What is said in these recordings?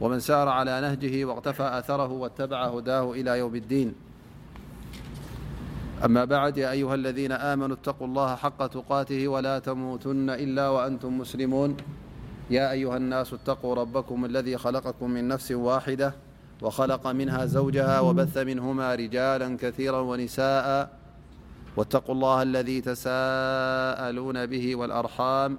منارعلى نهه واتفىأثره واتبع هداه إلى يوم اديأما بعديا أيها الذين آمنوا اتقوا الله حق تقاته ولا تموتن إلا وأنتم مسلمون يا أيها الناس اتقوا ربكم الذي خلقكم من نفس واحدة وخلق منها زوجها وبث منهما رجالا كثيرا ونساءا واتقوا الله الذي تساءلون به والأرحام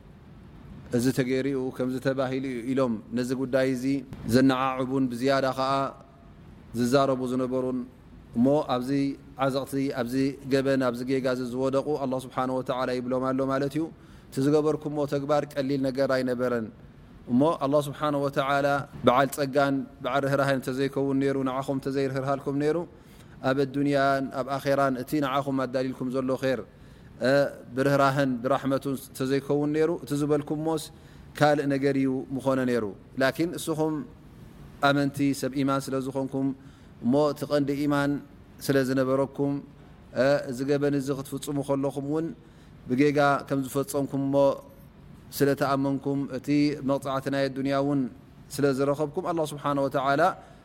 እዚ ተገይሩ'ዩ ከምዚ ተባሂሉ'ዩ ኢሎም ነዚ ጉዳይ እዚ ዘነዓዕቡን ብዝያዳ ከኣ ዝዛረቡ ዝነበሩን እሞ ኣብዚ ዓዘቕቲ ኣብዚ ገበን ኣብዚ ጌጋዚ ዝወደቑ ኣላህ ስብሓነሁ ወተዓላ ይብሎም ኣሎ ማለት'ዩ እቲ ዝገበርኩሞ ተግባር ቀሊል ነገር ኣይነበረን እሞ ኣላህ ስብሓነሁ ወተዓላ በዓል ጸጋን በዓል ርህራሄን እንተዘይከውን ነይሩ ንዓኹም እንተዘይርህርሃልኩም ነይሩ ኣብ ኣዱንያን ኣብ ኣኼራን እቲ ንዓኹም ኣዳልይልኩም ዘሎ ኼር ብርህራሀን ብራሕመቱን ተዘይከውን ነይሩ እቲ ዝበልኩሞስ ካልእ ነገር እዩ ምኾነ ነይሩ ላኪን እስኹም ኣመንቲ ሰብ ኢማን ስለዝኾንኩም እሞ እቲ ቀንዲ ኢማን ስለዝነበረኩም እዚ ገበን እዚ ክትፍፅሙ ከለኹም እውን ብጌጋ ከምዝፈፀምኩምሞ ስለተኣመንኩም እቲ መቕፃዕቲ ናይ ኣዱንያ እውን ስለዝረኸብኩም ኣላህ ስብሓነሁ ወተዓላ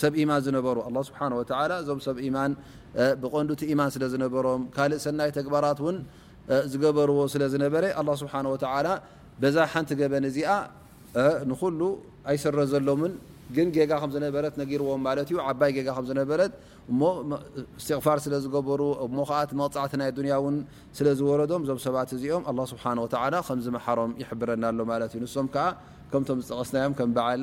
ሰብ ኢማን ዝነበሩ ኣላ ስብሓ ወተላ እዞም ሰብ ኢማን ብቐንዱቲ ኢማን ስለ ዝነበሮም ካልእ ሰናይ ተግባራት እውን ዝገበርዎ ስለ ዝነበረ ኣላ ስብሓ ወተላ በዛ ሓንቲ ገበን እዚኣ ንኹሉ ኣይሰረ ዘሎምን ግን ጌጋ ከም ዝነበረት ነጊርዎም ማለት እዩ ዓባይ ጌጋ ከም ዝነበረት እሞ እስትቕፋር ስለ ዝገበሩ እሞ ከዓ እቲ መቕፃዕቲ ናይ ዱንያ እውን ስለ ዝወረዶም እዞም ሰባት እዚኦም ኣላ ስብሓ ወተላ ከም ዝመሓሮም ይሕብረና ኣሎ ማለት እዩ ንሶም ከዓ ከምቶም ዝጠቐስናዮም ከም በዓል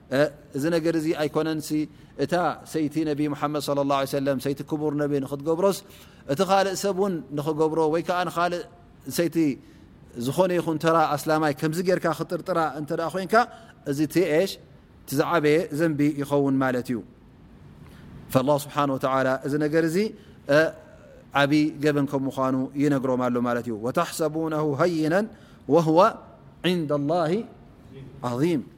እዚ ነገር እዚ ኣይኮነንሲ እታ ሰይቲ ነቢ ሙሓመድ صለ ላه ሰለ ሰይቲ ክቡር ነቢ ንክትገብሮስ እቲ ካልእ ሰብ እውን ንክገብሮ ወይ ከዓ ንካልእ ሰይቲ ዝኾነ ይኹን ተራ ኣስላማይ ከምዚ ጌርካ ክጥርጥራ እንተ ኮንካ እዚ ሽ ትዝዓበየ ዘንቢ ይኸውን ማለት እዩ ላ ስብሓን ወተላ እዚ ነገር እዚ ዓብዪ ገበን ከም ምኳኑ ይነግሮም ኣሎ ማለት እዩ ወተሕሰቡነ ሃይነን ወህዋ ንዳ ላ ዓም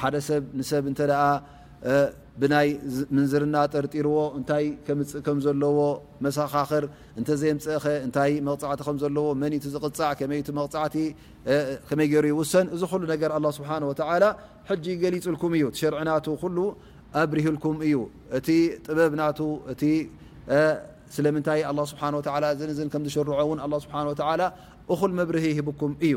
ሓደ ሰብ ንሰብ እንተ ብናይ ምንዝርና ጠርጢርዎ እንታይ ከምፅእ ከም ዘለዎ መሰኻኽር እንተዘየምፅእኸ እንታይ መቕፃዕቲ ከም ዘለዎ መን እቲ ዝቕፃዕ ከመይ እቲ መቕፃዕቲ ከመይ ገይሩ ይውሰን እዚ ኩሉ ነገር ኣላ ስብሓን ወተዓላ ሕጂ ገሊፁልኩም እዩ ሸርዕናቱ ኩሉ ኣብርህልኩም እዩ እቲ ጥበብ ናቱ እቲ ስለምንታይ ኣላ ስብሓን ወተዓላ እዝን እዝን ከም ዝሽርዖ እውን ኣላ ስብሓን ወተዓላ እኹል መብርሂ ይህብኩም እዩ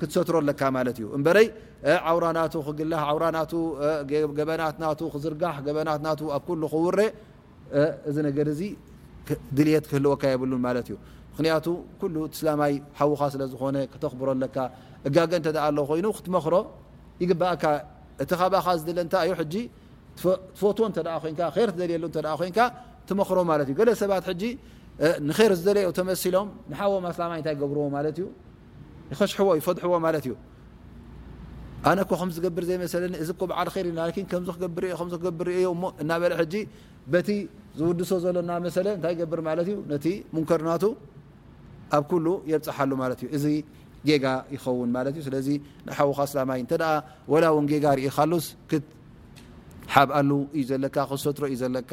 ክትሰትሮ ኣለካ ማለት እዩ እበረይ ዓውራ ና ክግላ ዓራ ና ገበናት ና ክዝርጋሕ ገበናት ና ኣብ ኩሉ ክውረ እዚ ነገር እዚ ድልት ክህልወካ የብሉን ማለት እዩ ምክንያቱ ኩሉ ስላማይ ሓዉካ ስለዝኾነ ክተኽብሮ ኣለካ እጋገ እተ ኣ ኮይኑ ክትመክሮ ይግበኣካ እቲ ካባካ ዝድለ እንታይ እዩ ሕጂ ትፈትዎ እተ ኮንካ ር ትደልየሉ እተ ኮንካ ትመክሮ ማለት እዩ ገለ ሰባት ሕጂ ንር ዝደለዩ ተመሲሎም ንሓዎም ኣስላማይ እንታይ ገብርዎ ማለት እዩ ይኸሽሕዎ እዩ ፈድሕዎ ማለት እዩ ኣነ እኮ ከም ዝገብር ዘይመሰለኒ እዚ እኮ በዓል ር ኢና ከምዚ ክገብር እ ከዚ ክገብር እዮ እሞ እናበለ ሕጂ በቲ ዝውድሶ ዘሎ እና መሰለ እንታይ ይገብር ማለት እዩ ነቲ ሙንከርናቱ ኣብ ኩሉ የብፅሓሉ ማለት እዩ እዚ ጌጋ ይኸውን ማለት እዩ ስለዚ ንሓዉካ ስላማይ እንተ ወላ እውን ጌጋ ርኢካሉስ ክትሓብኣሉ እዩ ዘለካ ክሰትሮ እዩ ዘለካ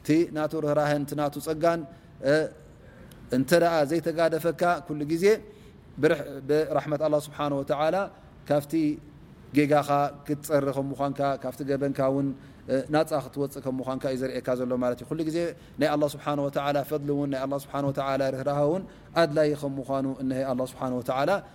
እቲ ናቱ ርህራሀን እቲ ናቱ ፀጋን እንተ ዘይተጋደፈካ ኩሉ ግዜ ብራሕመት ኣላ ስብሓን ወተላ ካብቲ ጌጋኻ ክትፀሪ ከም ምኳንካ ካብቲ ገበንካ ውን ናፃ ክትወፅእ ከም ምኳንካ እዩ ዘርእካ ዘሎ ማለት እዩ ኩሉ ግዜ ናይ ኣላ ስብሓን ወተላ ፈድሊ እውን ናይ ኣላ ስብሓን ወተላ ርህራሀ እውን ኣድላይ ከም ምኳኑ እነሀ ኣላ ስብሓን ወተላ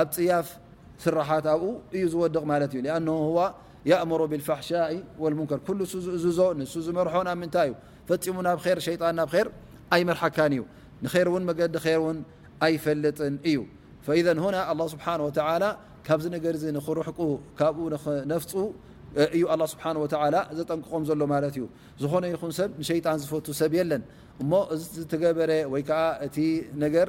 ኣብ ፅያፍ ስራሓት ኣብኡ እዩ ዝወድቕ ማለት እዩ ኣነ ዋ የእምሮ ብልፋሕሻ ወልሙንከር ኩሉ ሱ ዝእዝዞ ንሱ ዝመርሖ ናብ ምንታይ እዩ ፈፂሙ ናብ ር ሸይጣን ናብ ር ኣይመርሓካን እዩ ንር ውን መገዲ ር ውን ኣይፈልጥን እዩ ፈኢዘ ሁና ኣላ ስብሓን ወተላ ካብዚ ነገር ዚ ንኽርሕቁ ካብኡ ንኽነፍፁ እዩ ኣላ ስብሓን ወተላ ዘጠንቅቖም ዘሎ ማለት እዩ ዝኾነ ይኹን ሰብ ንሸይጣን ዝፈቱ ሰብ የለን እሞ እዚ ዝተገበረ ወይከዓ እቲ ነገር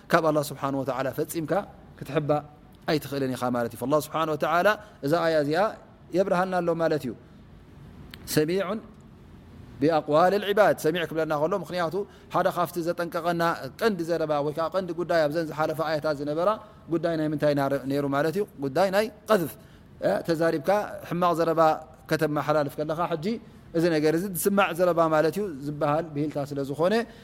ካብ ኣላ ስብሓን ወተላ ፈፂምካ ክትሕባ ኣይትኽእልን ኢኻ ማለት እዩ ስብሓ ወተላ እዛ ኣያ እዚኣ የብርሃልና ኣሎ ማለት እዩ ሰሚዑን ብኣቅዋል ልዕባድ ሰሚዕ ክብለና ከሎ ምክንያቱ ሓደ ካብቲ ዘጠንቀቐና ቀንዲ ዘረባ ወይ ከዓ ቀንዲ ጉዳይ ኣብዘን ዝሓለፈ ኣያታት ዝነበራ ጉዳይ ናይ ምንታይ ነይሩ ማለት እዩ ጉዳይ ናይ ቀዝፍ ተዛሪብካ ሕማቕ ዘረባ ከተመሓላልፍ ከለኻ ሕጂ እዚ ነገር እዚ ዝስማዕ ዘረባ ማለት እዩ ዝበሃል ብሂልካ ስለ ዝኾነ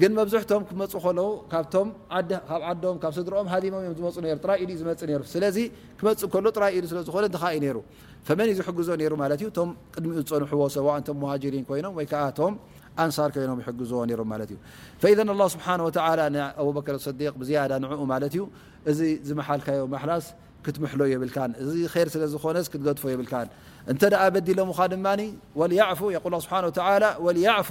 ግን መብዝሕቶም ክመፁ ከለዉ ካብቶም ዓዲ ካብ ዓዶም ካብ ስድርኦም ሃዲሞም እዮም ዝመፁ ነይሩ ጥራይ ኢሉ እዩ ዝመፅእ ነይሩ ስለዚ ክመፅእ ከሎ ጥራይ ኢሉ ስለ ዝኾነ ድኻ እዩ ነይሩ ፈመን እዩ ዝሕግዞ ነይሩ ማለት እዩ እቶም ቅድሚኡ ዝፀንሕዎ ሰዋእን ቶም ሙሃጅሪን ኮይኖም ወይ ከዓ እቶም ኣንሳር ኮይኖም ይሕግዝዎ ነይሮም ማለት እዩ ፈኢዘ ኣላ ስብሓን ወተዓላ ንኣብበከር ሰዲቅ ብዝያዳ ንዕኡ ማለት እዩ እዚ ዝመሓልካዮ ማሕላስ ክትምሕሎ የብልካን እዚ ር ስለ ዝኾነስ ክትገድፎ የብልካን እንተ ደኣ በዲሎምኻ ድማ ወልያዕፉ የቁል ስብሓን ወተዓላ ወልያዕፉ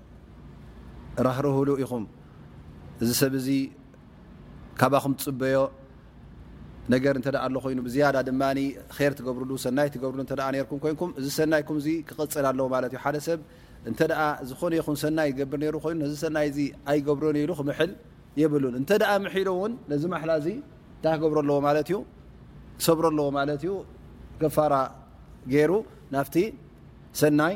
ራህርህሉ ኢኹም እዚ ሰብ እዚ ካባኹም ትፅበዮ ነገር እተ ኣሎ ኮይኑ ብዝያዳ ድማ ር ትገብርሉ ሰናይ ትገብርሉ እተ ነርኩም ኮንኩም እዚ ሰናይኩም ዚ ክቕፅል ኣለዎ ማለት እዩ ሓደ ሰብ እንተ ዝኾነ ይኹን ሰናይ ይገብር ነሩ ኮይኑ ነዚ ሰናይ እዚ ኣይገብሮን ኢሉ ክምሕል የብሉን እንተ ምሒሉ እውን ነዚ ማሓላ እዚ እንታይ ክገብሮ ኣለዎ ማለት እዩ ክሰብሮ ኣለዎ ማለት እዩ ገፋራ ገይሩ ናፍቲ ሰናይ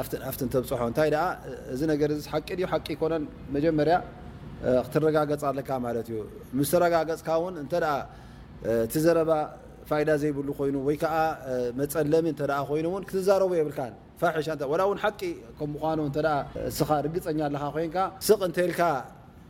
ኣፍቲ ናፍትን ተብፅሖ እንታይ ደኣ እዚ ነገር እዚ ሓቂ ድዩ ሓቂ ኣይኮነን መጀመርያ ክትረጋገፅ ኣለካ ማለት እዩ ምስ ተረጋገፅካ እውን እንተ እቲ ዘረባ ፋይዳ ዘይብሉ ኮይኑ ወይ ከዓ መፀለሚ እተ ኮይኑ እውን ክትዛረቡ የብልካ ፋሒሻ ዋላ እውን ሓቂ ከም ምኳኑ እተ እስኻ ርግፀኛ ኣለኻ ኮይንካ ስቕ እንተልካ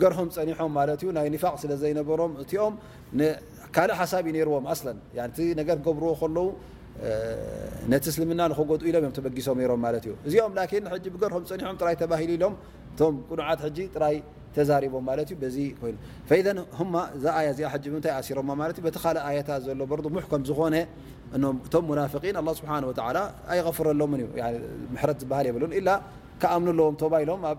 ገርሆም ጸኒሖም ማለት እዩ ናይ ኒፋቅ ስለ ዘይነበሮም እቲኦም ካልእ ሓሳብ እዩ ነርዎም ኣስለን እቲ ነገር ገብርዎ ከለዉ ነቲ እስልምና ንኸጎድኡ ኢሎም እዮም ተበጊሶም ነሮም ማለት እዩ እዚኦም ላኪን ሕጂ ብገርሆም ጸኒሖም ጥራይ ተባሂሉ ኢሎም እቶም ቅኑዓት ሕጂ ጥራይ ተዛሪቦም ማለት እዩ በዚ ኮይኑ ፈኢዘን ሁማ እዛ ኣያ እዚኣ ሕጂ ብምንታይ ኣሲሮማ ማለት እዩ በቲ ካልእ ኣያታ ዘሎ በርዱ ሙሕከም ዝኾነ እቶም ሙናፍቂን ኣላ ስብሓን ወተዓላ ኣይቐፍረሎምን እዩ ምሕረት ዝበሃል የብሉን ኢላ ክኣምኑ ኣለዎም ቶባ ኢሎም ኣብ